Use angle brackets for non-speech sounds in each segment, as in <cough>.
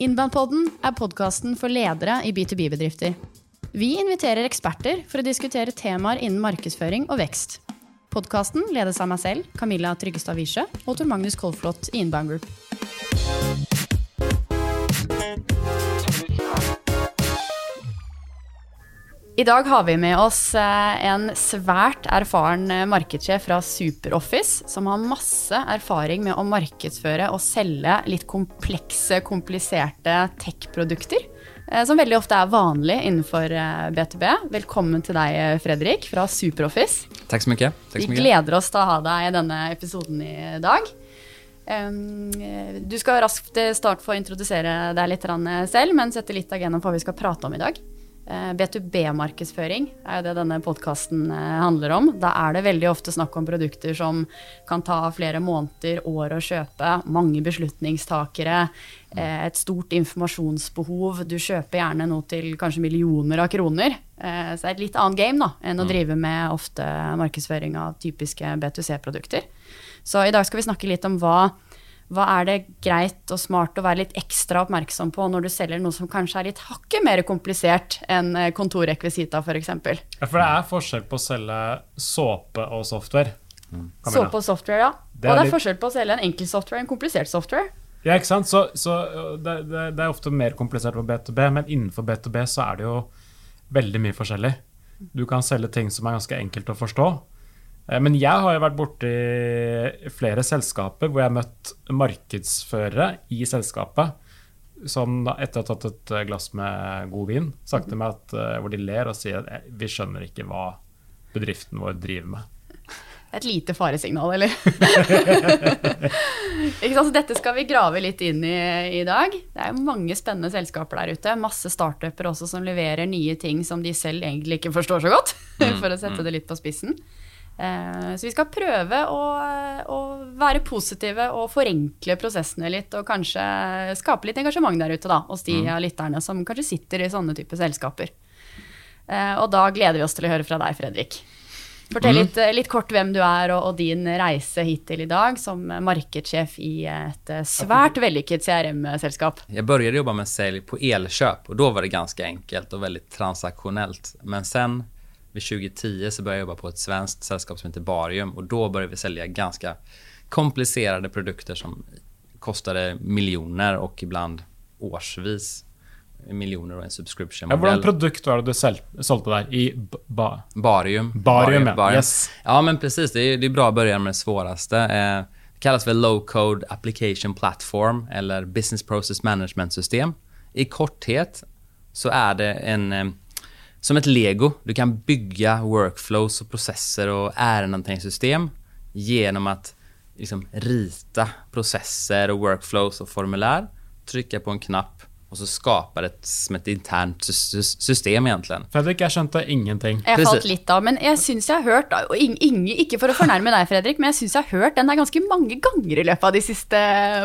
Innbandpodden er podkasten for ledere i B2B-bedrifter. Vi inviterer eksperter for å diskutere temaer innen markedsføring og vekst. Podkasten ledes av meg selv, Camilla Tryggestad Wiesche, og Tor Magnus Kolflot i Inbound Group. I dag har vi med oss eh, en svært erfaren eh, markedssjef fra SuperOffice, som har masse erfaring med å markedsføre og selge litt komplekse, kompliserte tech-produkter. eh, Som veldig ofte er vanlig innenfor eh, B2B. Velkommen til deg, Fredrik, fra SuperOffice. Tack så mycket. Tack Vi så mycket. gleder oss til å ha deg i denne episoden i dag. Um, Du skal raskt å introdusere deg litt grann selv, men sette litt agenda på hva vi skal prate om i dag. Eh, B2B-markedsføring er jo det denne podkasten handler om. Da er det veldig ofte snakk om produkter som kan ta flere måneder, år å kjøpe, mange beslutningstakere, eh, et stort informasjonsbehov. Du kjøper gjerne noe til kanskje millioner av kroner. Eh, Så det er et litt annet game da, enn å drive med ofte markedsføring av typiske B2C-produkter. Så i dag skal vi snakke litt om hva, hva er det greit og smart å være litt ekstra oppmerksom på når du selger noe som kanskje er litt hakket mer komplisert enn eh, kontorrekvisita f.eks. Ja, for det er forskjell på å selge såpe og software. Camilla. Så på software, ja. Det og det er litt- forskjell på å selge en enkel software og en komplisert software. Ja, ikke sant? Så, så det, det, det er ofte mer komplisert på B2B, men innenfor B2B så er det jo veldig mye forskjellig. Du kan selge ting som er ganske enkelt å forstå. Eh, Men jeg har jo vært borti flere selskaper hvor jeg har møtt markedsførere i selskapet som etter å ha tatt et eh, glass med god vin, sagt til meg at eh, hvor de ler og sier at vi skjønner ikke hva bedriften vår driver med. Et lite faresignal, eller? <laughs> Ikke sant? Så dette skal vi grave litt inn i i dag. Det er mange spennende selskaper der ute. Masse startuper også som leverer nye ting som de selv egentlig ikke forstår så godt, for å sette det litt på spissen. Eh, Så vi skal prøve å, å være positive og forenkle prosessene litt, og kanskje skape litt engasjement der ute da, hos de av lytterne som kanskje sitter i sånne type selskaper. Eh, Og da gleder vi oss til å høre fra deg, Fredrik. Fortell litt, eh, litt kort hvem du er og, og din reise hittil i dag som markedssjef i et eh, svært vellykket CRM-selskap. Jag började jobba med sälj på elköp och då var det ganska enkelt och väldigt transaktionellt. Men sen vid 2010 så började jag jobba på ett svenskt sällskap som heter Barium och då började vi sälja ganska komplicerade produkter som kostade miljoner och ibland årsvis miljoner och en Ja, subscription-modell. hvordan produkt var det du solgte der? I ba Barium. Barium, ja. Yes. Ja, men precis. Det är, det är bra att börja med det svåraste. Eh, det kallas för Low Code Application Platform eller Business Process Management System. I korthet så är det en eh, som ett lego. Du kan bygga workflows och processer och ärendehanteringssystem genom att liksom, rita processer och workflows och formulär, trycka på en knapp och så skapar ett, som ett internt sy- sy- system egentligen. Fredrik, jeg skjønte ingenting. Jeg falt litt av, men jeg syns jeg har hørt, og ing- ing- ikke for å fornærme deg, Fredrik, men jeg syns jeg har hørt den der ganske mange ganger i løpet av de siste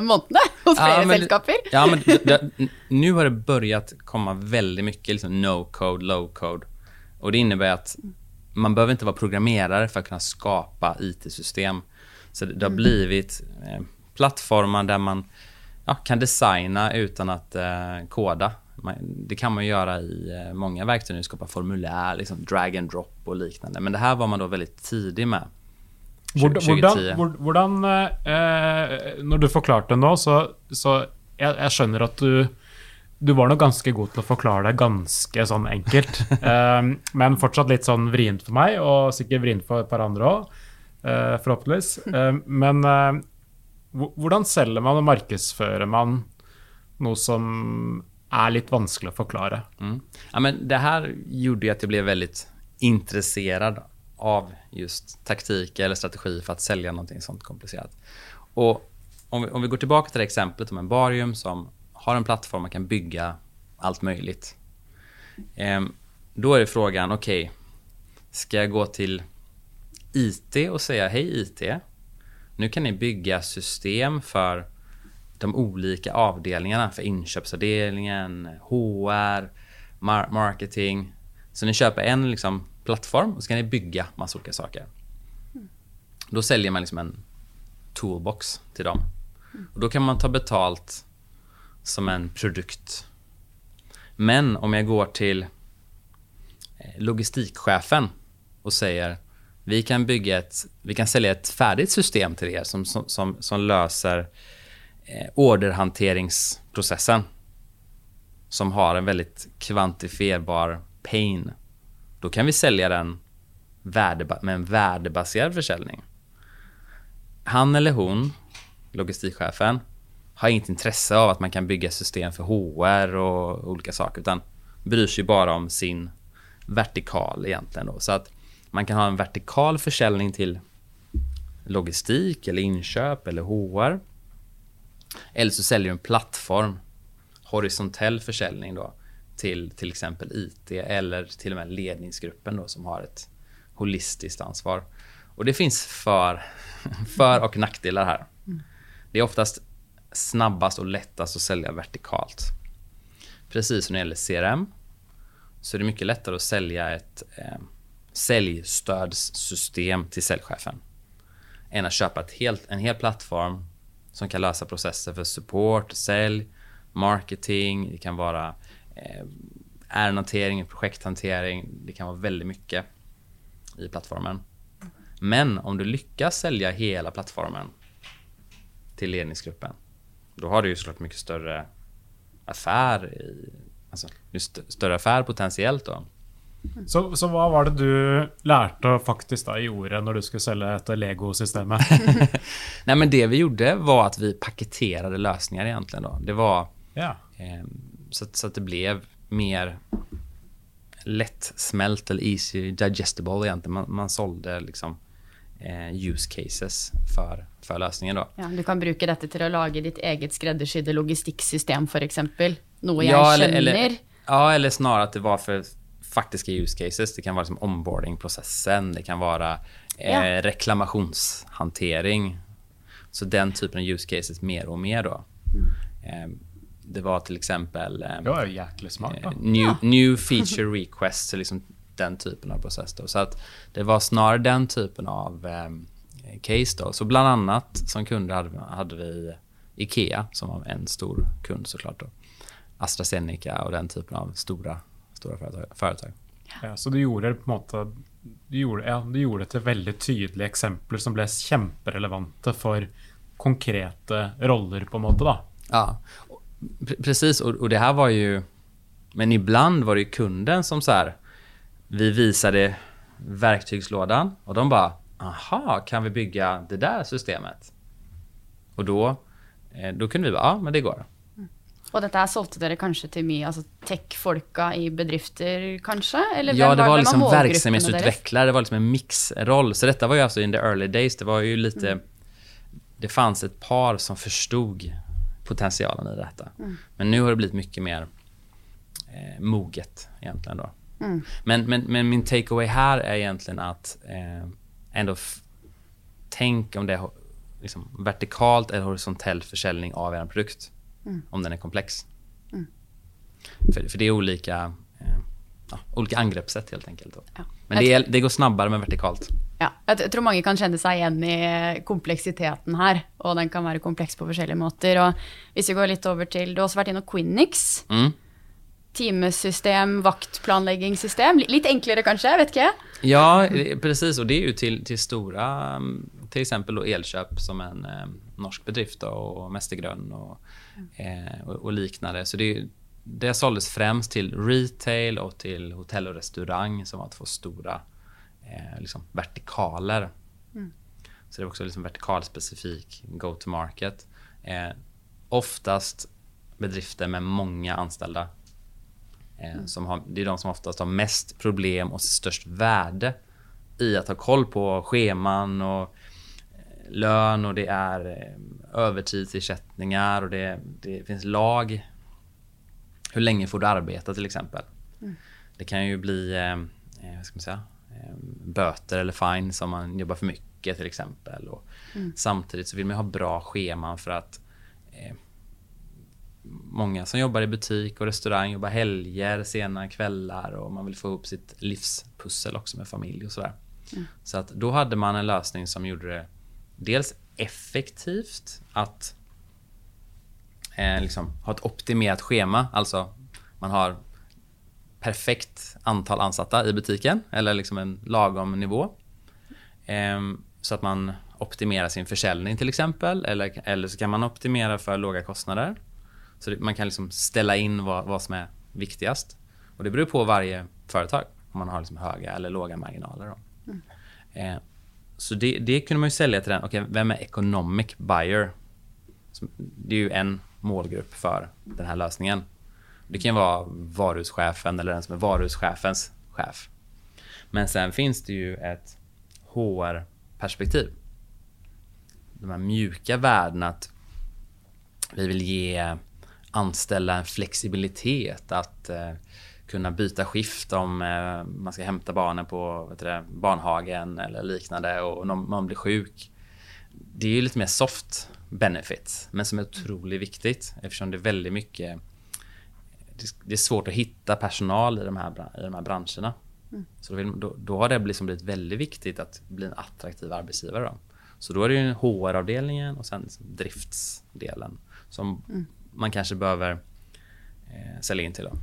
månedene hos flere men, selskaper. Ja, men det, nu har det börjat komma väldigt mycket liksom no-code, low-code. Och det innebär att man behöver inte vara programmerare för att kunna skapa IT-system. Så det, det har blivit eh, plattformar där man ja, kan designa utan att eh, koda. Man, det kan man göra i eh, många verktyg nu, skapa formulär, liksom drag and drop och liknande. Men det här var man då väldigt tidig med. Hvordan, 2010. hvordan, hvor- hvordan eh, Når du forklarte det nå, så, så jeg, jeg skjønner at du du var nok ganske god til å forklare det ganske sånn enkelt. <laughs> Eh, men fortsatt litt sånn vrient for meg, og sikkert vrient for et par andre òg, eh, forhåpentligvis. Eh, men eh, hvor- hvordan selger man og markedsfører man noe som er litt vanskelig å forklare? Mm. Ja, men det här gjorde att jag blev väldigt intresserad av just taktik eller strategi för att sälja någonting sånt komplicerat. Och om vi, om vi går tillbaka till det exemplet om en barium som har en plattform man kan bygga allt möjligt. Ehm, då är det frågan, okej, ska jag gå till IT och säga hej IT, nu kan ni bygga system för de olika avdelningarna för inköpsavdelningen, HR, mar- marketing. Så ni köper en liksom, plattform och så kan ni bygga massa olika saker. Då säljer man liksom en toolbox till dem. Och då kan man ta betalt som en produkt. Men om jag går till eh, logistikchefen och säger vi kan bygga ett, vi kan sälja ett färdigt system till er som, som, som, som löser eh, orderhanteringsprocessen. Som har en väldigt kvantifierbar pain. Då kan vi sälja den värde, med en värdebaserad försäljning. Han eller hon, logistikchefen, har inget intresse av att man kan bygga system för HR och olika saker, utan bryr sig bara om sin vertikal egentligen. Då. Så att man kan ha en vertikal försäljning till logistik eller inköp eller HR. Eller så säljer du en plattform, horisontell försäljning då, till till exempel IT eller till och med ledningsgruppen då, som har ett holistiskt ansvar. Och det finns för, för och nackdelar här. Det är oftast snabbast och lättast att sälja vertikalt. Precis som när det gäller CRM så är det mycket lättare att sälja ett eh, säljstödssystem till säljchefen än att köpa ett helt, en hel plattform som kan lösa processer för support, sälj, marketing, det kan vara eh, ärendehantering, projekthantering. Det kan vara väldigt mycket i plattformen. Men om du lyckas sälja hela plattformen till ledningsgruppen, då har du ju såklart mycket större affär i, alltså, st större affär potentiellt då. Så, så vad var det du lärde faktiskt då, gjorde när du skulle sälja ett Lego-systemet? <laughs> Nej, men det vi gjorde var att vi paketerade lösningar egentligen. Då. Det var ja. eh, så, att, så att det blev mer lättsmält eller easy digestible egentligen. Man, man sålde liksom eh, use cases för, för lösningen då. Ja, du kan bruka detta till att laga ditt eget skräddarsydda logistiksystem för exempel. Något jag Ja, eller- känner. eller- Ja, eller snarare att det var för faktiska use cases. Det kan vara som onboardingprocessen, det kan vara eh, Ja. reklamationshantering. Så den typen av use cases mer och mer då. Eh, det var till exempel eh, Det var ju jäkligt smart då. eh, new, new <laughs> feature requests, liksom den typen av process. Då. Så att det var snarare den typen av eh, case. Då. Så bland annat som kunder hade, hade vi Ikea som var en stor kund såklart. Då. AstraZeneca och den typen av stora, stora företag. företag. Ja, så du gjorde det på en måte du gjorde, ja, du gjorde det till väldigt tydliga exempel som blev kjemperelevante för konkreta roller på en måte då. Ja, precis. Och, och det här var ju... Men ibland var det ju kunden som så här... Vi visade verktygslådan och de bara aha, kan vi bygga det där systemet? Och då, eh, då kunde vi bara, ja men det går. Och detta här sålde dere kanske till mig, alltså tech-folka i bedrifter kanske? Eller Ja, det var liksom målgruppen verksamhetsutvecklare, det var liksom en mixroll. Så detta var ju alltså in the early days, det var ju lite... Det fanns ett par som förstod potentialen i detta. Men nu har det blivit mycket mer eh, moget egentligen då. Men, men, men min takeaway här är egentligen att eh, ändå tänk om det är liksom, vertikalt eller horisontell försäljning av er produkt. Om den är komplex. För, för det är olika, eh, ja, olika angreppssätt helt enkelt. Ja. Men det, är, det går snabbare med vertikalt. Ja, jeg t- tror mange kan kjenne seg igjen i kompleksiteten her, og den kan være kompleks på måter. Og hvis vi går litt over til Du har også vært innom Quinix. Mm. Timesystem, vaktplanleggingssystem. Li- Litt enklere kanskje, jeg vet ikke. Ja, eh, precis. Och det är ju till, till stora, mm, till exempel då Elköp som en eh, norsk bedrift då, och Mästergrön och, eh, och, och liknande. Så det, det såldes främst till retail och till hotell och restaurang som var två stora eh, liksom vertikaler. Så det var också liksom vertikalspecifik go-to-market. Eh, oftast bedrifter med många anställda. Eh, som har, det är de som oftast har mest problem och störst värde i att ha koll på scheman och lön och det är eh, övertidsersättningar och det, det finns lag. Hur länge får du arbeta till exempel? Det kan ju bli eh, eh, vad ska man säga, eh, böter eller fines om man jobbar för mycket till exempel. Och Samtidigt så vill man ha bra scheman för att eh, många som jobbar i butik och restaurang jobbar helger, sena kvällar och man vill få ihop sitt livspussel också med familj och sådär. Så att då hade man en lösning som gjorde det dels effektivt att eh, liksom, ha ett optimerat schema. Alltså, man har perfekt antal ansatta i butiken eller liksom en lagom nivå. Eh, så att man optimerar sin försäljning till exempel. Eller, eller så kan man optimera för låga kostnader. Så det, man kan liksom ställa in vad, vad som är viktigast. Och det beror på varje företag. Om man har liksom höga eller låga marginaler. Mm. Eh, så det, det kunde man ju sälja till den. Okej, okay, vem är economic buyer? Det är ju en målgrupp för den här lösningen. Det kan vara varuhuschefen eller den som är varuhuschefens chef. Men sen finns det ju ett HR-perspektiv. De här mjuka värdena att vi vill ge anställda en flexibilitet att eh, kunna byta skift om eh, man ska hämta barnen på vet du, barnhagen eller liknande och man blir sjuk. Det är ju lite mer soft benefits, men som är otroligt viktigt eftersom det är väldigt mycket det är svårt att hitta personal i de här, i de här branscherna. Mm. Så då, vill, då, då, har det liksom blivit väldigt viktigt att bli en attraktiv arbetsgivare. Då. Så då är det ju HR-avdelningen och sen liksom driftsdelen som mm. man kanske behöver eh, sälja in till. Då.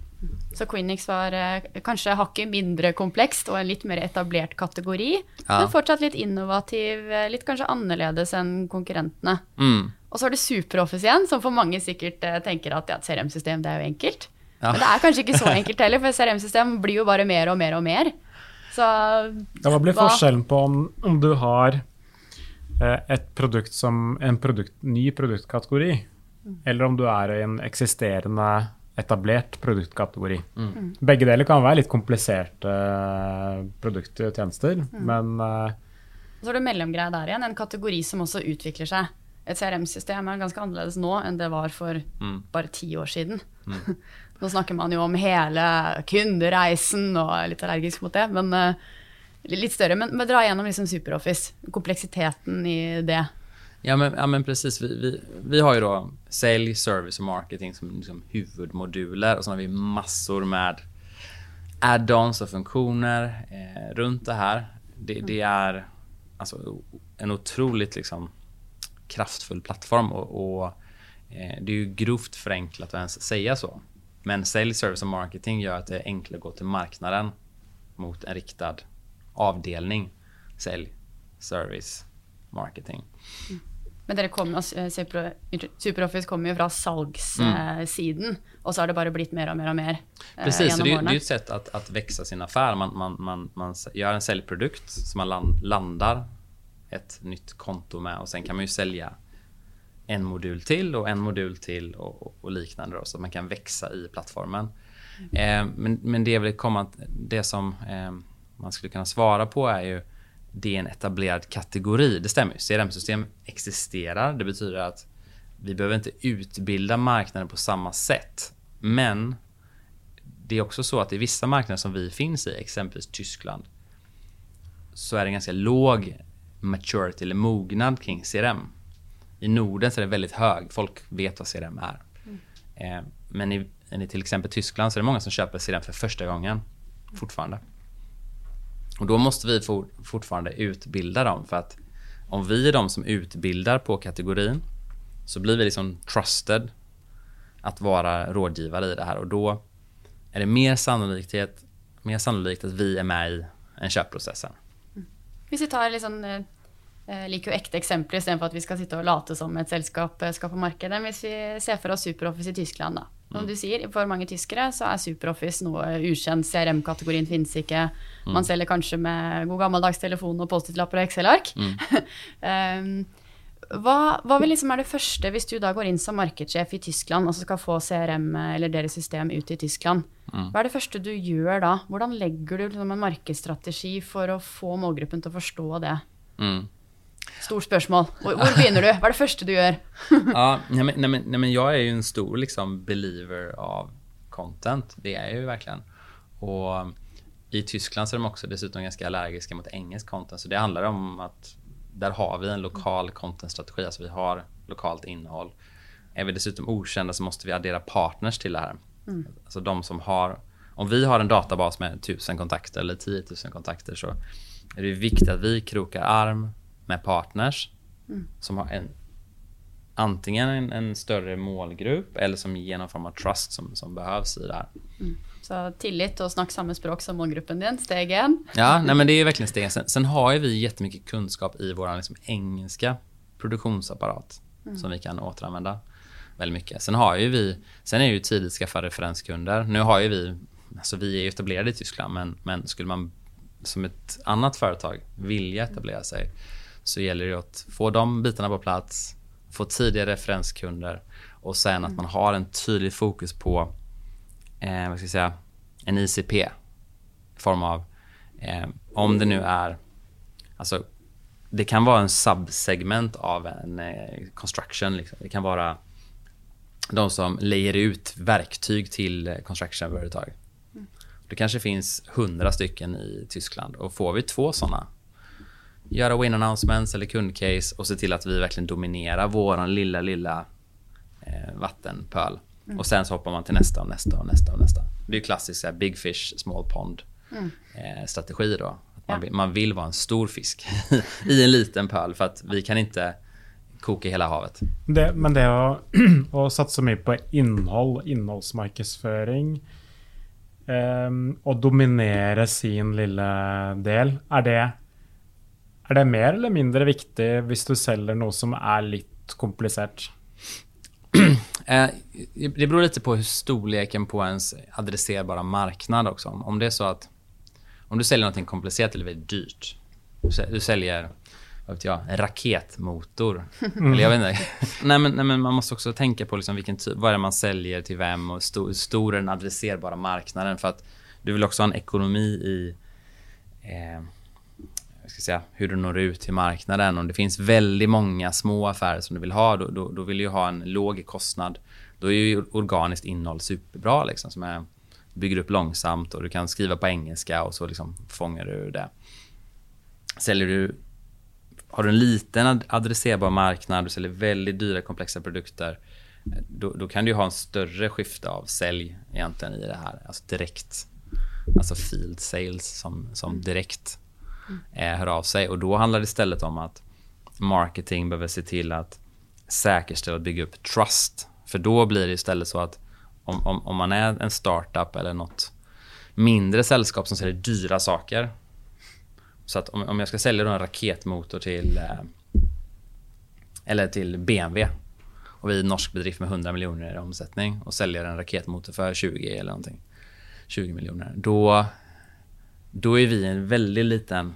Så Quinix var eh, kanskje hakket mindre komplekst og en litt mer etablert kategori. Ja. Men fortsatt litt innovativ, eh, litt kanskje annerledes enn konkurrentene. Mm. Og så har du SuperOffice igjen, som for mange sikkert eh, tenker at ja, et CRM-system det er jo enkelt. Ja. Men det er kanskje ikke så enkelt heller, for CRM-system blir jo bare mer og mer og mer. Så ja, Hva blir forskjellen på om, om du har et produkt som en produkt, ny produktkategori, mm. eller om du er i en eksisterende etablert produktkategori. Mm. Begge deler kan være litt kompliserte uh, produkter og tjenester, mm. men uh, Så har du mellomgreia der igjen, en kategori som også utvikler seg. Et CRM-system er ganske annerledes nå enn det var for mm. bare ti år siden. Mm. <laughs> nå snakker man jo om hele kundereisen og er litt allergisk mot det, men uh, litt større. Men, men dra gjennom liksom SuperOffice, kompleksiteten i det. Ja men, ja, men precis. Vi, vi, vi, har ju då sälj, service och marketing som liksom huvudmoduler och så har vi massor med add-ons och funktioner eh, runt det här. Det, det, är alltså en otroligt liksom, kraftfull plattform och, och eh, det är ju grovt förenklat att ens säga så. Men sälj, service och marketing gör att det är enklare att gå till marknaden mot en riktad avdelning. Sälj, service, marketing. Mm. Men dere kom, altså, Superoffice kommer ju från salgssiden, mm. och så har det bara blivit mer och mer och mer. Eh, Precis, så det, det, är ett sätt att, att växa sin affär. Man, man, man, man gör en säljprodukt som man land, landar ett nytt konto med och sen kan man ju sälja en modul till och en modul till och, och, liknande då, så att man kan växa i plattformen. Mm. Eh, men, men det, vill komma, det som eh, man skulle kunna svara på är ju det är en etablerad kategori. Det stämmer. CRM-system existerar. Det betyder att vi behöver inte utbilda marknaden på samma sätt. Men det är också så att i vissa marknader som vi finns i, exempelvis Tyskland, så är det ganska låg maturity eller mognad kring CRM. I Norden så är det väldigt hög. Folk vet vad CRM är. Mm. Eh, men i, i till exempel Tyskland så är det många som köper CRM för första gången fortfarande. Och då måste vi for, fortfarande utbilda dem för att om vi är de som utbildar på kategorin så blir vi liksom trusted att vara rådgivare i det här och då är det mer sannolikt, mer sannolikt att vi är med i en köpprocessen. Mm. Vi tar liksom eh, eh like jo ekte eksempler istedenfor at vi ska sitta och lata som ett selskap eh, ska på marknaden, om vi ser för oss SuperOffice i Tyskland, da. Som mm. du sier, for mange tyskere så er SuperOffice noe ukjent. CRM-kategorien finnes ikke. Mm. Man selger kanskje med god gammeldags telefon og Post-It-lapper og Excel-ark. Um, <laughs> hva, hva vil liksom er det første, hvis du da går inn som markedssjef i Tyskland og skal få CRM eller deres system ut i Tyskland, hva er det første du gjør da? Hvordan legger du liksom en markedsstrategi for å få målgruppen til å forstå det? Mm. Stort spörsmål. Var, begynner du? Vad är det första du gör? <laughs> ja, nej men, nej, men, nej men, jag är ju en stor liksom, believer av content. Det är jag ju verkligen. Och i Tyskland så är de också dessutom ganska allergiska mot engelsk content. Så det handlar om att där har vi en lokal contentstrategi. Alltså vi har lokalt innehåll. Är vi dessutom okända så måste vi addera partners till det här. Mm. Alltså de som har... Om vi har en databas med 1000 kontakter eller 10 000 kontakter så är det viktigt att vi krokar arm med partners mm. som har en antingen en, en, större målgrupp eller som ger någon form av trust som, som behövs i det här. Mm. Så tillit och snacka samma språk som målgruppen din, steg en. Ja, nej, men det är verkligen steg sen, sen har ju vi jättemycket kunskap i vår liksom, engelska produktionsapparat mm. som vi kan återanvända väldigt mycket. Sen har ju vi, sen är ju tidigt skaffa referenskunder. Nu har ju vi, alltså vi är ju etablerade i Tyskland, men, men skulle man som ett annat företag vilja etablera sig så gäller det att få de bitarna på plats, få tidiga referenskunder och sen att man har en tydlig fokus på eh, vad ska jag säga, en ICP i form av eh, om det nu är alltså det kan vara en subsegment av en eh, construction. Liksom. Det kan vara de som lejer ut verktyg till constructionföretag. Mm. Det kanske finns hundra stycken i Tyskland och får vi två såna göra win announcements eller kundcase och se till att vi verkligen dominerar vår lilla, lilla eh, vattenpöl. Mm. Och sen så hoppar man till nästa och nästa och nästa och nästa. Det är klassiskt big fish, small pond mm. eh, strategi då. Man, vill, man vill vara en stor fisk <laughs> i en liten pöl för att vi kan inte koka hela havet. Det, men det att, att satsa mer på innehåll, innehållsmarknadsföring um, och dominera sin lilla del, är det, är det mer eller mindre viktigt om du säljer något som är lite komplicerat? <clears throat> Eh, det beror lite på hur storleken på ens adresserbara marknad också. Om det är så att om du säljer något komplicerat eller väldigt dyrt. Du säljer vad vet jag, en raketmotor. Mm. Eller jag vet inte. <laughs> nej, men, nej, men man måste också tänka på liksom vilken vad är det man säljer till vem och hur stor är den adresserbara marknaden. För att du vill också ha en ekonomi i eh, ska säga, hur du når ut till marknaden. Om det finns väldigt många små affärer som du vill ha, då, då, då vill du ha en låg kostnad. Då är ju organiskt innehåll superbra. Liksom, som är bygger upp långsamt och du kan skriva på engelska och så liksom fångar du det. Säljer du har du en liten adresserbar marknad, du säljer väldigt dyra komplexa produkter, då, då, kan du ha en större skifte av sälj egentligen i det här. Alltså direkt. Alltså field sales som, som direkt eh, hör av sig. Och då handlar det istället om att marketing behöver se till att säkerställa och bygga upp trust. För då blir det istället så att om, om, om man är en startup eller något mindre sällskap som säljer dyra saker. Så att om, om jag ska sälja en raketmotor till eh, eller till BMW och vi är en norsk bedrift med 100 miljoner i omsättning och säljer en raketmotor för 20 eller någonting. 20 miljoner. Då, då är vi en väldigt liten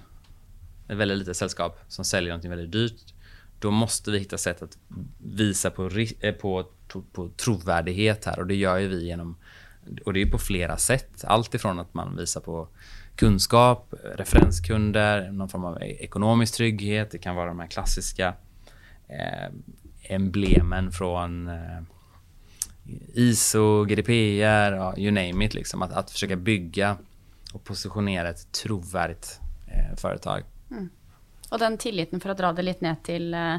väldigt litet sällskap som säljer någonting väldigt dyrt. Då måste vi hitta sätt att visa på, eh, på på trovärdighet här och det gör ju vi genom och det är på flera sätt. Allt ifrån att man visar på kunskap, referenskunder, någon form av e-, ekonomisk trygghet. Det kan vara de här klassiska eh, emblemen från eh, ISO, GDPR, ja, you name it. Liksom. Att, att försöka bygga och positionera ett trovärdigt eh, företag. Mm. Och den tilliten, för att dra det lite ner till eh,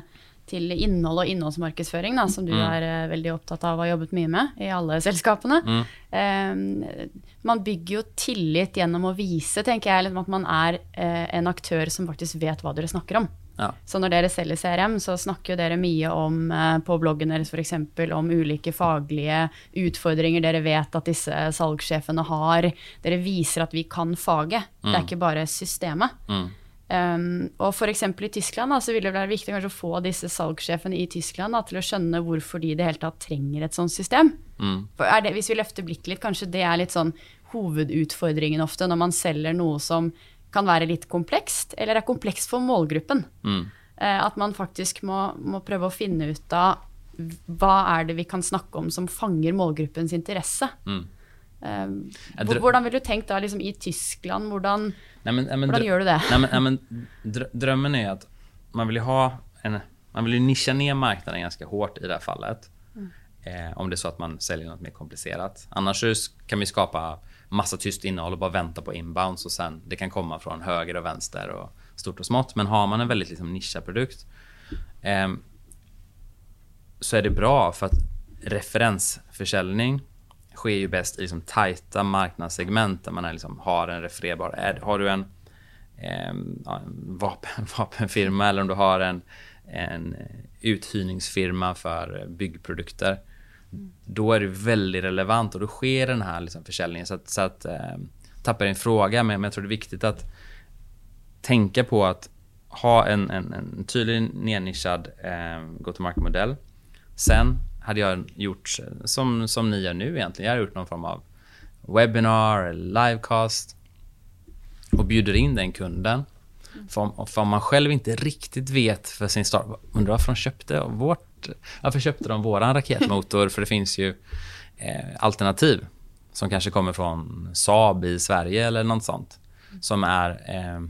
til innhold og innholdsmarkedsføring, da, som du mm. er uh, veldig opptatt av og har jobbet mye med i alle selskapene. Mm. Um, man bygger jo tillit gjennom å vise, tenker jeg, liksom at man er uh, en aktør som faktisk vet hva dere snakker om. Ja. Så når dere selger CRM, så snakker jo dere mye om uh, på bloggen deres f.eks. om ulike faglige utfordringer dere vet at disse salgssjefene har. Dere viser at vi kan faget. Mm. Det er mm. ikke bare systemet. Um, og f.eks. i Tyskland da, så vil det være viktig kanskje å få disse salgssjefene i Tyskland da, til å skjønne hvorfor de i det hele tatt trenger et sånt system. Mm. Det, hvis vi løfter blikket litt, kanskje det er litt sånn hovedutfordringen ofte når man selger noe som kan være litt komplekst, eller er komplekst for målgruppen. Mm. Uh, at man faktisk må, må, prøve å finne ut av hva er det vi kan snakke om som fanger målgruppens interesse. Mm. Um, hvordan vil du tenke da liksom, i Tyskland? Hvordan, nej, men, nej, men, hvordan gör du det? <laughs> Nej, men, nej, men, drömmen är att man vill ha en, man vill nischa ner marknaden ganska hårt i det här fallet. Mm. Eh, om det är så att man säljer något mer komplicerat. Annars kan vi skapa massa tyst innehåll och bara vänta på inbounds och sen det kan komma från höger och vänster och stort och smått. Men har man en väldigt liksom, nischad produkt eh, så är det bra för att referensförsäljning sker ju bäst i liksom tajta marknadssegment där man är liksom, har en refererbar... ad. har du en, eh, en vapen, <laughs> vapenfirma eller om du har en en uthyrningsfirma för byggprodukter. Då är det väldigt relevant och då sker den här liksom försäljningen. Så att, så att eh, tappar din fråga, men, men jag tror det är viktigt att tänka på att ha en, en, en tydlig nednischad eh, go-to-market-modell. Sen hade jag gjort som, som ni gör nu egentligen. Jag har gjort någon form av webinar eller livecast och bjuder in den kunden. För om, för om man själv inte riktigt vet för sin start, undrar varför de köpte vårt, varför köpte de våran raketmotor? för det finns ju eh, alternativ som kanske kommer från Saab i Sverige eller något sånt som är eh,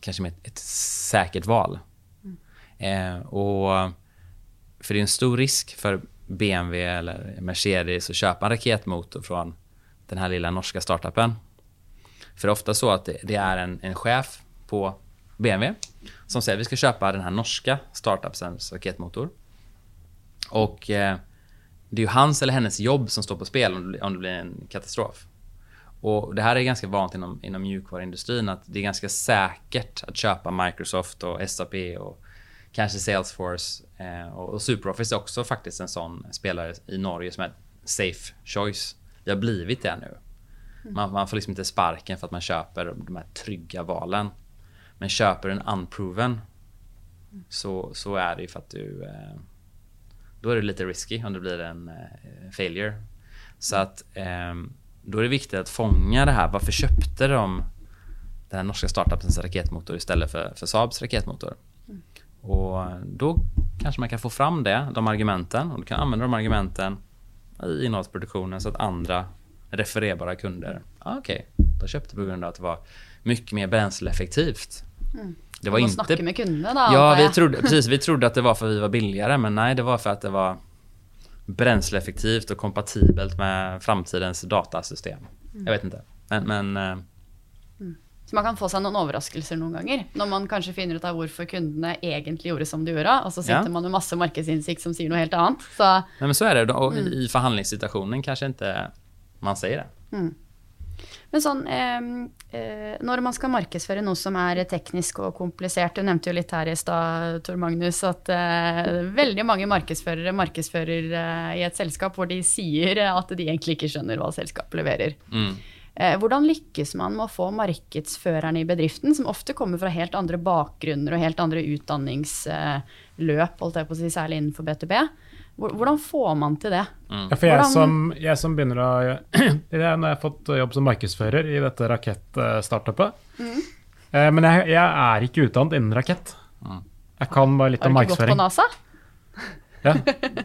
kanske ett, ett säkert val. Eh, och för det är en stor risk för BMW eller Mercedes och köpa en raketmotor från den här lilla norska startupen. För det är ofta så att det, det är en, en chef på BMW som säger att vi ska köpa den här norska startupens raketmotor. Och eh, det är ju hans eller hennes jobb som står på spel om det, om det blir en katastrof. Och Det här är ganska vanligt inom, inom mjukvaruindustrin att det är ganska säkert att köpa Microsoft och SAP och kanske Salesforce. Eh, och SuperOffice är också faktiskt en sån spelare i Norge som är safe choice. Det har blivit det nu. Man, man får liksom inte sparken för att man köper de här trygga valen. Men köper en unproven så, så är det ju för att du... Eh, då är det lite risky om det blir en eh, failure. Så att eh, då är det viktigt att fånga det här. Varför köpte de den här norska startupens raketmotor istället för, för Saabs raketmotor? Och då kanske man kan få fram det, de argumenten. Och du kan använda de argumenten i innehållsproduktionen så att andra refererbara kunder, ah, okej, okay, de köpte på grund av att det var mycket mer bränsleeffektivt. Mm. Det var inte... snacka med kunderna Ja, vi trodde, <laughs> precis, vi trodde att det var för att vi var billigare, men nej, det var för att det var bränsleeffektivt och kompatibelt med framtidens datasystem. Mm. Jag vet inte. Men, men eh. Så man kan få sig någon överraskelse någon gånger när man kanske finner ut av varför kunderna egentligen gjorde som de gjorde och så sitter ja. man med massa marknadsinsikt som säger något helt annat. Så, Nej, men så är det. Och mm. I förhandlingssituationen kanske inte man säger det. Mm. Men sånn eh, Når man skal markedsføre noe som er teknisk og komplisert Du nevnte jo litt her i stad, Tor Magnus, at eh, veldig mange markedsførere markedsfører eh, i et selskap hvor de sier at de egentlig ikke skjønner hva selskapet leverer. Mm. Eh, hvordan lykkes man med å få markedsførerne i bedriften, som ofte kommer fra helt andre bakgrunner og helt andre utdanningsløp, holdt jeg på å si, særlig innenfor B2B, hvordan får man til det? Mm. Ja, for jeg som, jeg som, begynner å <clears throat> Når jeg har fått jobb som markedsfører i dette rakettstartupet mm. eh, Men jeg, jeg, er ikke utdannet innen rakett. Mm. Jeg kan bare litt om markedsføring. Har du ikke gått på NASA? Ja,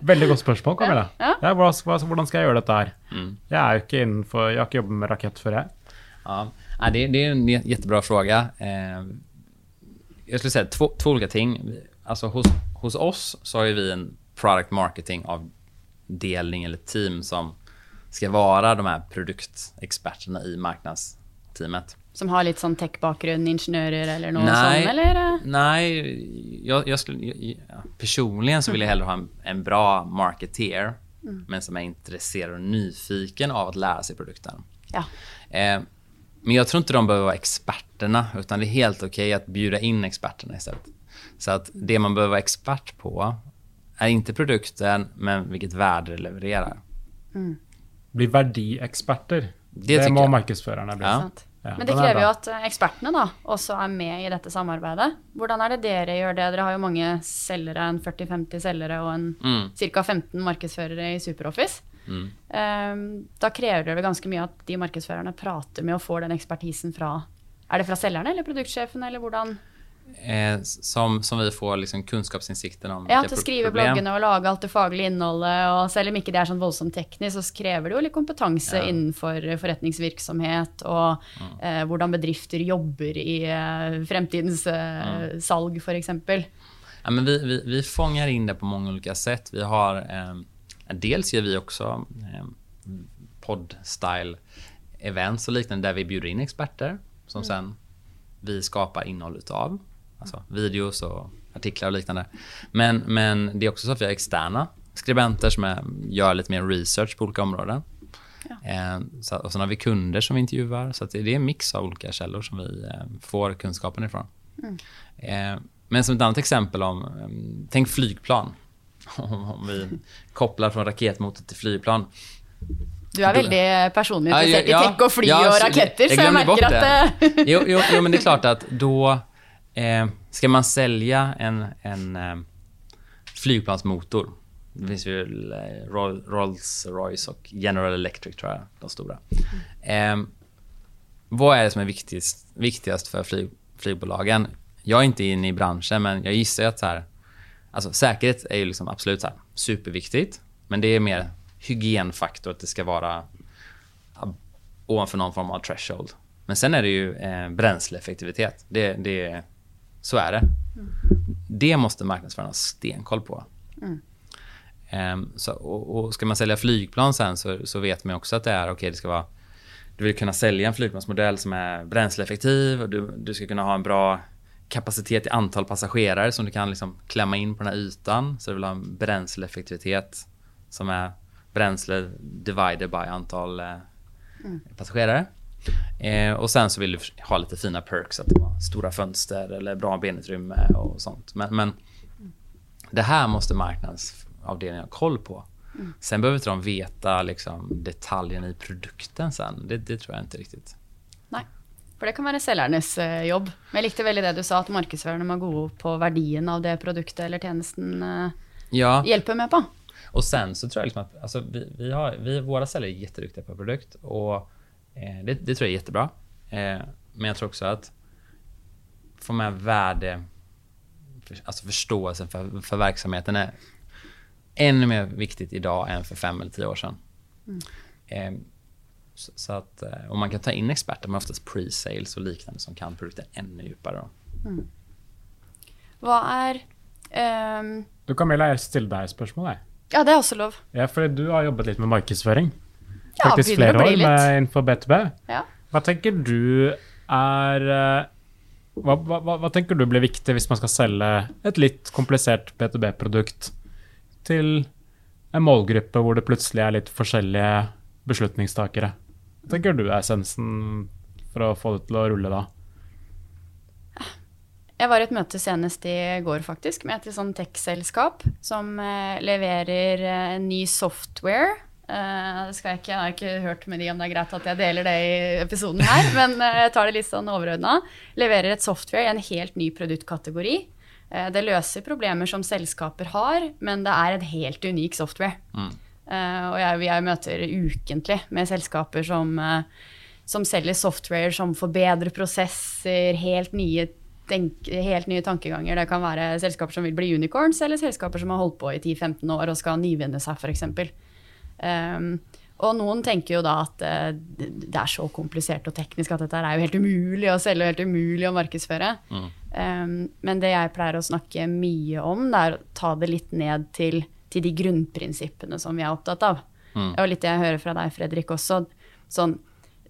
Veldig godt spørsmål, Camilla. Ja, ja. hvordan, hvordan, skal jeg gjøre dette her? Mm. Jeg er jo ikke innenfor, jeg har ikke jobbet med rakett før, jeg. Ja, det, det är en jättebra fråga. Eh, jag skulle säga två, två olika ting. Alltså hos, hos oss så har vi en product marketing avdelning eller team som ska vara de här produktexperterna i marknadsteamet. Som har lite sån tech-bakgrund, ingenjörer eller något nej, sånt? Eller? Nej, jag, jag skulle, jag, personligen så vill jag hellre ha en, en bra marketeer mm. men som är intresserad och nyfiken av att lära sig produkten. Ja. Eh, men jag tror inte de behöver vara experterna, utan det är helt okej okay att bjuda in experterna istället. Så att det man behöver vara expert på är inte produkten, men vilket värde det levererar. Mm. Bli värdeexperter. Det, det må marknadsförarna bli. Ja. Ja, men det kräver ju att experterna då också är med i detta samarbete. Hur är det dere gör det? Dere har ju många säljare, en 40-50 säljare och en mm. cirka 15 marknadsförare i Superoffice. Mm. Um, då kräver det väl ganska mycket att de marknadsförarna pratar med och får den expertisen från, är det från säljarna eller produktchefen eller hur? Eh, som, som vi får liksom kunskapsinsikten om. Ja, til å skrive bloggene og alt det faglige innholdet. og Selv om ikke det er sånn voldsomt teknisk, så krever det jo litt kompetanse ja. innenfor forretningsvirksomhet og mm. eh, hvordan bedrifter jobber i eh, fremtidens eh, mm. salg, f.eks. Ja, men vi, vi, vi fångar in det på många olika sätt. Vi har, eh, dels gör vi också eh, podd-style events och liknande där vi bjuder in experter som mm. sen vi skapar innehåll utav. Alltså videos och artiklar och liknande. Men, men det är också så att vi har externa skribenter som är, gör lite mer research på olika områden. Ja. Eh, så, och sen har vi kunder som vi intervjuar. Så det är en mix av olika källor som vi eh, får kunskapen ifrån. Mm. Eh, men som ett annat exempel om, um, tänk flygplan. <laughs> om vi kopplar från raketmotor till flygplan. Du är väldigt personligt intresserad ja, i tänk och fly ja, och raketer, jag så jag glömde bort att det. det... Jo, jo, jo, men det är klart att då eh, ska man sälja en, en eh, flygplansmotor. Det finns ju eh, Rolls-Royce och General Electric, tror jag, de stora. Eh, vad är det som är viktigast, viktigast för flyg, flygbolagen? Jag är inte inne i branschen, men jag gissar att så här, alltså, säkerhet är ju liksom absolut så här, superviktigt. Men det är mer hygienfaktor, att det ska vara ovanför någon form av threshold. Men sen är det ju eh, bränsleeffektivitet. Det, det, så är det. Det måste marknadsförarna ha stenkoll på. Ehm, så, och, och ska man sälja flygplan sen så, så vet man också att det är okej, det ska vara du vill kunna sälja en flygplansmodell som är bränsleeffektiv och du, du ska kunna ha en bra kapacitet i antal passagerare som du kan liksom klämma in på den här ytan. Så du vill ha en bränsleeffektivitet som är bränsle divided by antal eh, passagerare. Eh, och sen så vill du ha lite fina perks, att det var stora fönster eller bra benutrymme och sånt. Men, men det här måste marknadsavdelningen ha koll på. Sen behöver inte de veta liksom, detaljerna i produkten sen. Det, det tror jag inte riktigt. Nei. For det kan være selgernes eh, jobb. Men jeg likte veldig det du sa, at markedsførerne må gå opp på verdien av det produktet eller tjenesten eh, Ja, hjelper med på. och sen så tror jag liksom att alltså, vi, vi har, vi, våra säljare är jätteduktiga på produkt och det, det tror jag är jättebra. Eh, men jag tror också att få med värde, för, alltså förståelsen för, för verksamheten är ännu mer viktigt idag än för fem eller tio år sedan. Eh, så, så att, eh, och man kan ta in experter, men oftast pre-sales och liknande som kan produkten ännu djupare. Då. Hva er ehm, Du Camilla, jeg stiller deg et spørsmål. Jeg. Ja, det er også lov. Ja, fordi du har jobbet litt med markedsføring. Ja, Faktisk flere år med innenfor B2B. Ja. Hva tenker du er eh, hva, hva, hva- hva tenker du blir viktig hvis man skal selge et litt komplisert B2B-produkt til en målgruppe hvor det plutselig er litt forskjellige beslutningstakere? Hva tenker du er essensen for å få det til å rulle da? Jeg var i et møte senest i går faktisk med et sånn tech-selskap som eh, leverer eh, ny software. Eh, det skal jeg, ikke, jeg har ikke hørt med de om det er greit at jeg deler det i episoden her, <laughs> men eh, jeg tar det litt sånn overordna. Leverer et software i en helt ny produktkategori. Eh, det løser problemer som selskaper har, men det er en helt unik software. Eh, og jeg, vi i møter ukentlig med selskaper som, eh, som selger software som forbedrer prosesser, helt nye, tenk, helt nye tankeganger. Det kan være selskaper som vil bli unicorns, eller selskaper som har holdt på i 10-15 år og skal nyvinne seg, f.eks. Um, og noen tenker jo da at eh, det er så komplisert og teknisk at dette er jo helt umulig å selge og helt umulig å markedsføre. Um, men det jeg pleier å snakke mye om, det er å ta det litt ned til, til de grunnprinsippene som vi er opptatt av. Og litt det jeg hører fra deg, Fredrik, også. Sånn,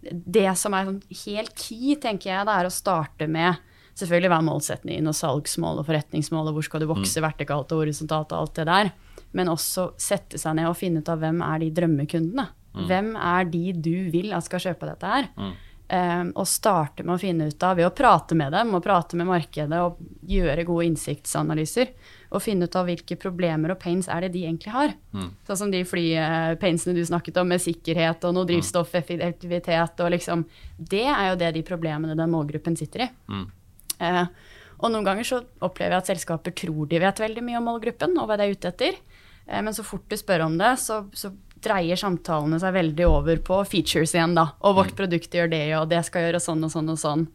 det som er sånn helt key, tenker jeg, det er å starte med Selvfølgelig hva er målsetningen og salgsmål og forretningsmål, og hvor skal du vokse vertikalt og horisontalt og alt det der. Men også sette seg ned og finne ut av hvem er de drømmekundene. Hvem er de du vil at skal kjøpe dette her? Um, og starte med å finne ut av, ved å prate med dem og prate med markedet og gjøre gode innsiktsanalyser, og finne ut av hvilke problemer og pains er det de egentlig har. Sånn som de flypainsene du snakket om, med sikkerhet og noe drivstoffeffektivitet og liksom Det er jo det de problemene den målgruppen sitter i. Eh, og noen ganger så opplever jeg at selskaper tror de vet veldig mye om målgruppen og hva de er ute etter. Eh, men så fort du spør om det, så, så dreier samtalene seg veldig over på features igjen, da. Og vårt produkt gjør det, og det skal gjøre sånn og sånn og sånn.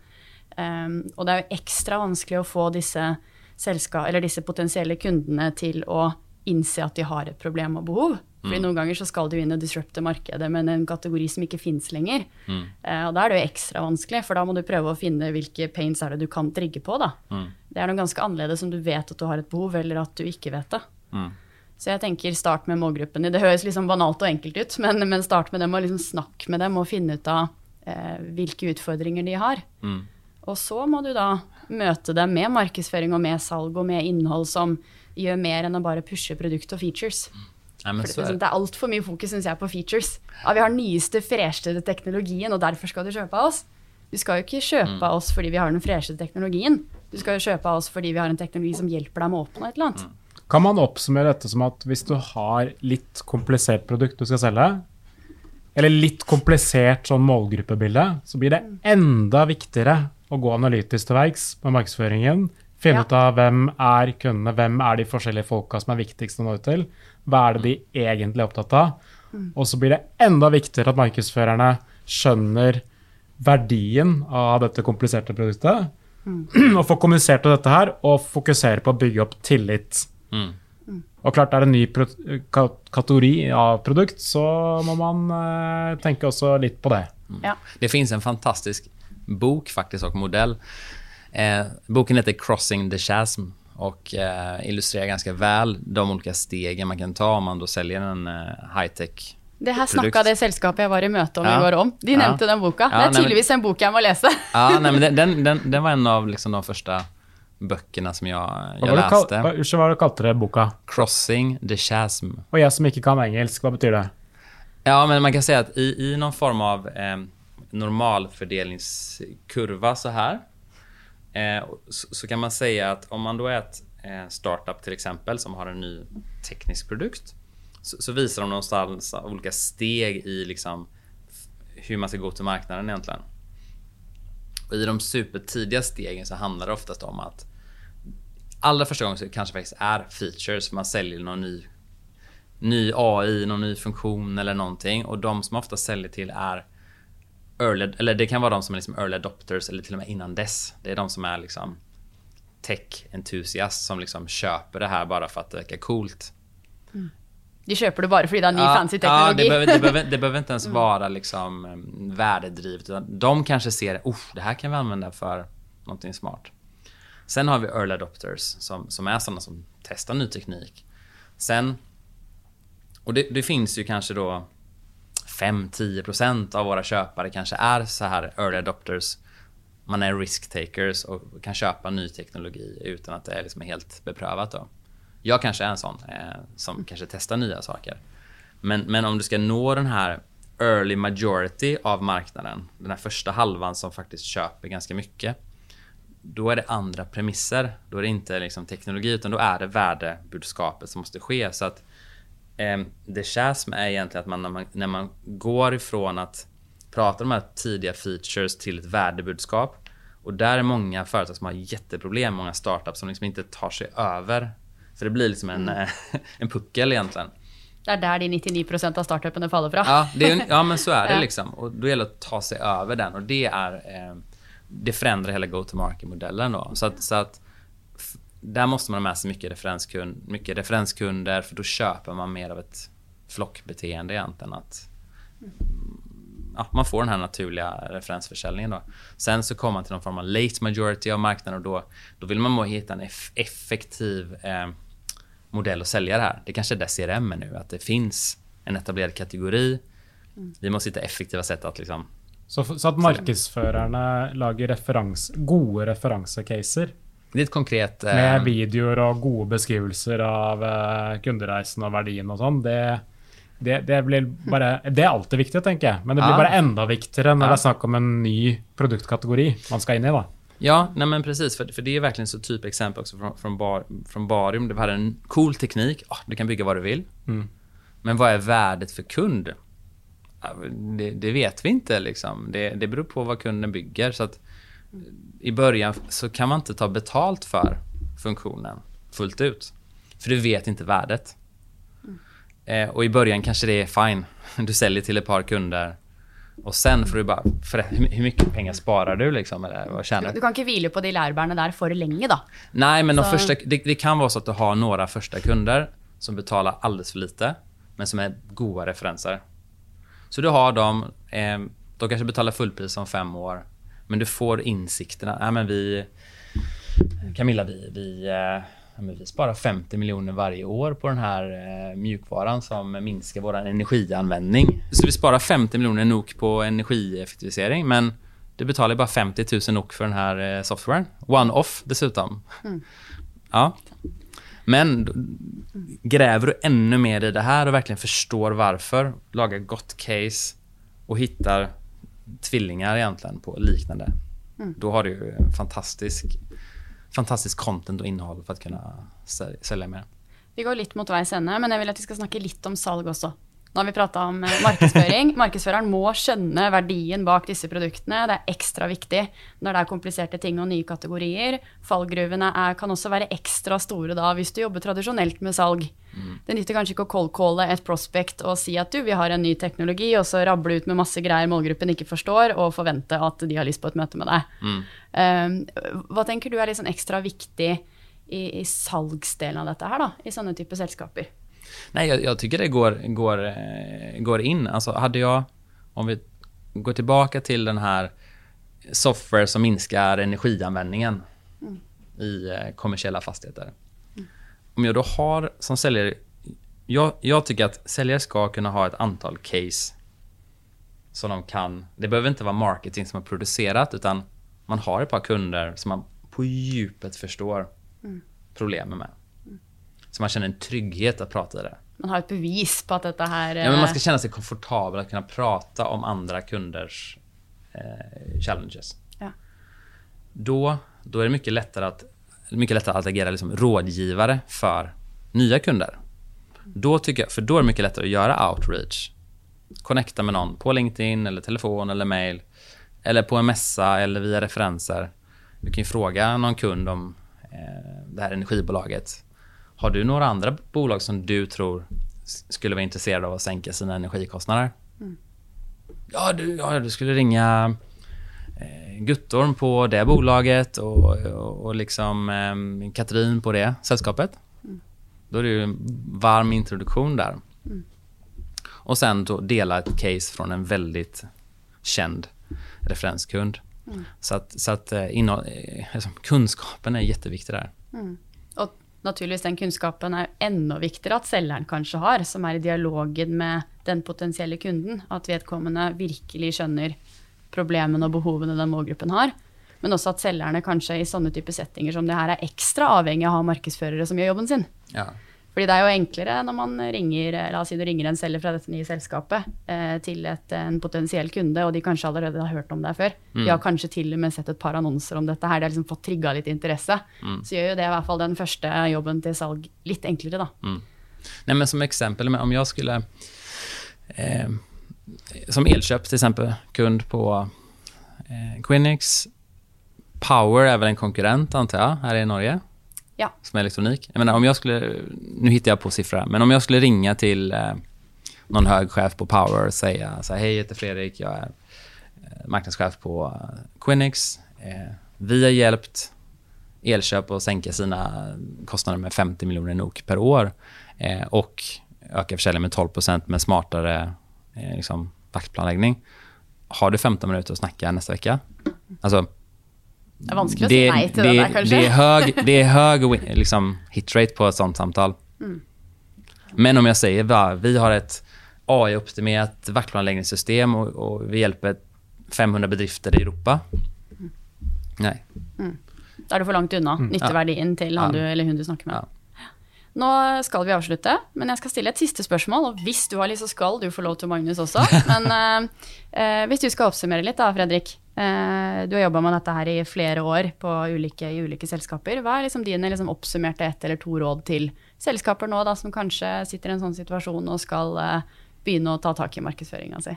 Um, og det er jo ekstra vanskelig å få disse, selska eller disse potensielle kundene til å innse at de har et problem og behov. Fordi noen ganger så skal du inn og disrupte markedet med en kategori som ikke fins lenger. Eh, og da er det jo ekstra vanskelig, for da må du prøve å finne hvilke pains er det du kan trigge på. da. Det er noe ganske annerledes om du vet at du har et behov, eller at du ikke vet det. Så jeg tenker start med målgruppen. Det høres liksom banalt og enkelt ut, men, men start med dem og liksom snakk med dem og finne ut av eh, hvilke utfordringer de har. Og så må du da møte dem med markedsføring og med salg og med innhold som gjør mer enn å bare pushe produkt og features. Men For så det, er altfor mye fokus synes jeg, på features. Ja, vi har nyeste, fresheste teknologien, og derfor skal du kjøpe av oss. Du skal jo ikke kjøpe av oss fordi vi har den fresheste teknologien. Du ska köpa oss för vi har en teknologi som hjälper dig med att uppnå ett eller annat. Mm. Kan man oppsummere dette som at hvis du har litt komplisert produkt du skal selge, eller litt komplisert sånn målgruppebilde, så blir det enda viktigere å gå analytisk til verks med markedsføringen. Finne Ja. ut av hvem er kundene, hvem er de forskjellige folka som er viktigst å nå ut til. Hva er det de egentlig er opptatt av? Og så blir det enda viktigere at markedsførerne skjønner verdien av dette kompliserte produktet. <clears throat> Og får kommunisert dette her, og fokusere på å bygge opp tillit. Mm. Og klart er det en ny kategori av produkt, så må man eh, tenke også litt på det. Ja. Det finns en fantastisk bok faktiskt och modell. Eh, boken heter Crossing the Chasm och eh, illustrerar ganska väl de olika stegen man kan ta om man då säljer en eh, high-tech Det här produkt. snackade det sällskapet jag var i möte om Ja. igår om. De Ja. nämnde den boken. Ja, det är tydligvis en bok jag må läsa. Ja, nej, men <laughs> den, den, den, den var en av liksom de första böckerna som jag, jag det, kal läste. hva, hva det du kalte det boka? Crossing the Chasm. Og jeg som ikke kan engelsk, hva betyr det? Ja, men man kan säga att i, i någon form av eh, normalfördelningskurva så här eh, så, så kan man säga att om man då är ett eh, startup till exempel som har en ny teknisk produkt så, så visar de någonstans olika steg i liksom hur man ska gå till marknaden egentligen. Och I de supertidiga stegen så handlar det oftast om att allra första gången så kanske faktiskt är features, man säljer någon ny ny AI, någon ny funktion eller någonting. Och de som ofta säljer till är early, eller det kan vara de som är liksom early adopters eller till och med innan dess. Det är de som är liksom tech enthusiast som liksom köper det här bara för att det verkar coolt. De köper det bara för att det är ny fancy ja teknologi. det, behöver, det, behöver, det behöver inte ens vara liksom um, värdedrivet. Utan de kanske ser oh, det här kan vi använda för någonting smart. Sen har vi early adopters som, som är sådana som testar ny teknik. Sen, och det, det finns ju kanske då 5-10% av våra köpare kanske är så här early adopters. Man är risk takers och kan köpa ny teknologi utan att det är liksom helt beprövat. Då. Jag kanske är en sån eh, som kanske testar nya saker. Men, men om du ska nå den här early majority av marknaden, den här första halvan som faktiskt köper ganska mycket. Då är det andra premisser. Då är det inte liksom teknologi utan då är det värdebudskapet som måste ske. Så att eh, det chasm är egentligen att man när, man när man går ifrån att prata om de här tidiga features till ett värdebudskap. Och där är många företag som har jätteproblem, många startups som liksom inte tar sig över. För det blir liksom en, eh, <laughs> en puckel egentligen. Det är där de 99% av startupen faller från. Ja, det är, ja men så är det <laughs> liksom. Och då gäller det att ta sig över den. Och det är... Eh, det förändrar hela go-to-market-modellen då. Så att, så att där måste man ha med sig mycket, referenskund, mycket referenskunder för då köper man mer av ett flockbeteende egentligen. Att, ja, man får den här naturliga referensförsäljningen då. Sen så kommer man till någon form av late majority av marknaden och då, då vill man hitta en eff- effektiv eh, modell att sälja det här. Det kanske är det CRM är nu, att det finns en etablerad kategori. Vi måste hitta effektiva sätt att liksom... Så, så at markedsførerne lager referans, gode referansecaser ett konkret... eh, med videoer og gode beskrivelser av eh, kundereisen og verdien og sånn, det, det, det blir bare Det er alltid viktig, tenker jeg. Men det blir Ja. bare enda viktigere når Ja. det er snakk om en ny produktkategori man skal inn i. da. Ja, nej men precis. För, för det är verkligen så typexempel också från, från, bar, från Barium. Det hade en cool teknik. Ah, du kan bygga vad du vill. Men vad är värdet för kund? Det, det vet vi inte. Liksom. Det, det beror på vad kunden bygger. Så att I början så kan man inte ta betalt för funktionen fullt ut. För du vet inte värdet. Eh, och i början kanske det är fine. <laughs> Du säljer till ett par kunder. Och sen får du bara... För, hur mycket pengar sparar du liksom? Eller vad tjänar Du du? kan inte vila på de lärbärna där för länge då. Nej, men de första, det, det kan vara så att du har några första kunder som betalar alldeles för lite, men som är goda referenser. Så du har dem, eh, de kanske betalar fullpris om fem år, men du får insikterna. Nej, men vi, Camilla, vi, vi, eh, vi sparar 50 miljoner varje år på den här eh, mjukvaran som minskar vår energianvändning. Så vi sparar 50 miljoner NOK på energieffektivisering, men du betalar bara 50 000 NOK för den här eh, softwaren. One-off dessutom. Ja. Men gräver du ännu mer i det här och verkligen förstår varför, lagar gott case och hittar tvillingar egentligen på liknande. Då har du fantastisk fantastiskt content och innehåll för att kunna säl- sälja mer. Vi går litt mot veis ende, men jeg vil at vi skal snakke litt om salg også. Nå har vi prata om eh, markedsføring. <laughs> Markedsføreren må skjønne verdien bak disse produktene. Det er ekstra viktig når det er kompliserte ting og nye kategorier. Fallgruvene er, kan også være ekstra store da hvis du jobber tradisjonelt med salg. Det nytter kanskje ikke å cold-calle et prospect og si at du, vi har en ny teknologi, og så rable ut med masse greier målgruppen ikke forstår, og forvente at de har lyst på et møte med deg. Um, hva tenker du er sånn ekstra viktig i, i salgsdelen av dette her, da, i sånne typer selskaper? Nej, jag, jag tycker det går, går, eh, går in. Alltså, hade jag, om vi går tillbaka till den här software som minskar energianvändningen i eh, kommersiella fastigheter. Om jag då har som säljare... Jag, jag tycker att säljare ska kunna ha ett antal case som de kan... Det behöver inte vara marketing som har producerat, utan man har ett par kunder som man på djupet förstår problemen med. Så man känner en trygghet att prata i det. Man har et bevis på at dette her Ja, men man ska känna sig komfortabel att kunna prata om andra kunders eh, challenges. Ja. Då, då är det mycket lättare att, mycket lättare att agera liksom rådgivare för nya kunder. Då tycker jag, för då är det mycket lättare att göra outreach. Connecta med någon på LinkedIn, eller telefon eller mail. Eller på en mässa eller via referenser. Du kan ju fråga någon kund om eh, det här energibolaget. Har du några andra bolag som du tror skulle vara intresserade av att sänka sina energikostnader? Ja, du, ja, du skulle ringa eh, Guttorm på det bolaget och, och, och liksom eh, Katrin på det sällskapet. Då är det ju en varm introduktion där. Och sen dela ett case från en väldigt känd referenskund. Så att, så att eh, eh, liksom, kunskapen är jätteviktig där. Og naturligvis den kunnskapen er enda viktigere at selgeren kanskje har, som er i dialogen med den potensielle kunden. At vedkommende virkelig skjønner problemene og behovene den målgruppen har. Men også at selgerne kanskje i sånne type settinger som det her er ekstra avhengig av å ha markedsførere som gjør jobben sin. Ja. Fordi det er jo enklere når man ringer, la oss si du ringer en selger fra dette nye selskapet eh, til et, en potensiell kunde, og de kanskje allerede har hørt om deg før. De har kanskje til og med sett et par annonser om dette her, de har liksom fått trigga litt interesse. Så gjør jo det i hvert fall den første jobben til salg litt enklere, da. Nej, men som exempel, men om jag skulle... Eh, som Elköp till exempel, kund på eh, Quinix. Power är väl en konkurrent, antar jag, här i Norge, Ja. som är elektronik. Jag menar, om jag skulle... Nu hittar jag på siffror, men om jag skulle ringa till eh, någon hög chef på Power och säga så här, hej, jag heter Fredrik, jag är eh, marknadschef på eh, Quinix. Eh, vi har hjälpt Elköp att sänka sina kostnader med 50 miljoner NOK per år eh, och öka försäljningen med 12% med smartare eh, liksom, vaktplanläggning. Har du 15 minuter att snacka nästa vecka? Alltså, det er vanskelig å si nei til det, det, der, kanskje. det är hög, det är hög liksom, hitrate på ett sånt samtal. Mm. Men om jag säger va, vi har ett AI-optimerat vaktplanläggningssystem och, och vi hjälper 500 bedrifter i Europa. Mm. Nej. Da er du for langt unna nytteverdien til han du eller hun du snakker med. Ja. Nå skal vi avslutte, men jeg skal stille et siste spørsmål. Og hvis du har lyst, så skal du få lov til Magnus også. <laughs> Men eh, eh, hvis du skal oppsummere litt, da, Fredrik. Eh, du har jobba med dette her i flere år på ulike, i ulike selskaper. Hva er liksom dine liksom, oppsummerte ett eller to råd til selskaper nå da, som kanskje sitter i en sånn situasjon og skal eh, begynne å ta tak i markedsføringa si?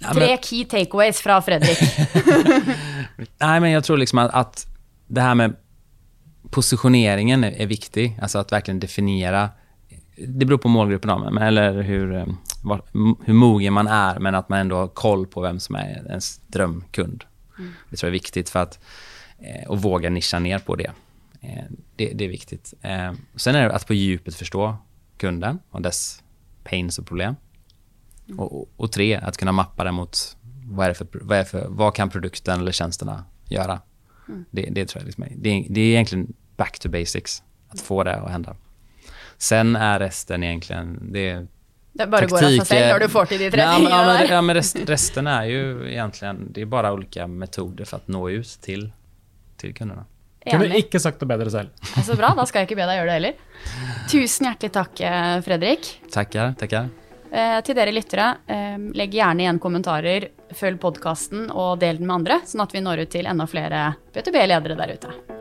Tre key takeaways fra Fredrik. <laughs> <laughs> nej, men jag tror liksom att, att det här med positioneringen är, är viktig. Alltså att verkligen definiera. Det beror på målgruppen, men, eller hur, eh, var, hur mogen man är, men att man ändå har koll på vem som är ens drömkund. Det tror jag är viktigt för att eh, och våga nischa ner på det. Eh, det, det är viktigt. Eh, sen är det att på djupet förstå kunden och dess pains och problem. Och, och, och tre, att kunna mappa det mot vad, är för, vad, är för, vad kan produkten eller tjänsterna göra. Det, det tror jag liksom är, det, det är egentligen back to basics, att få det att hända. Sen är resten egentligen, det Det bare går av seg selv når du får til de tre Ja, men, ja, men, ja, men rest, resten är ju egentligen, det är bara olika metoder för att nå ut till, till kunderna. Kunne ikke sagt det bedre selv. Ja, Så bra, da skal jeg ikke be deg gjøre det heller. Tusen hjertelig takk, eh, Fredrik. Tackar, tackar. Eh, til dere lyttere, eh, legg gjerne igjen kommentarer, følg podkasten og del den med andre, sånn at vi når ut til enda flere B2B-ledere der ute.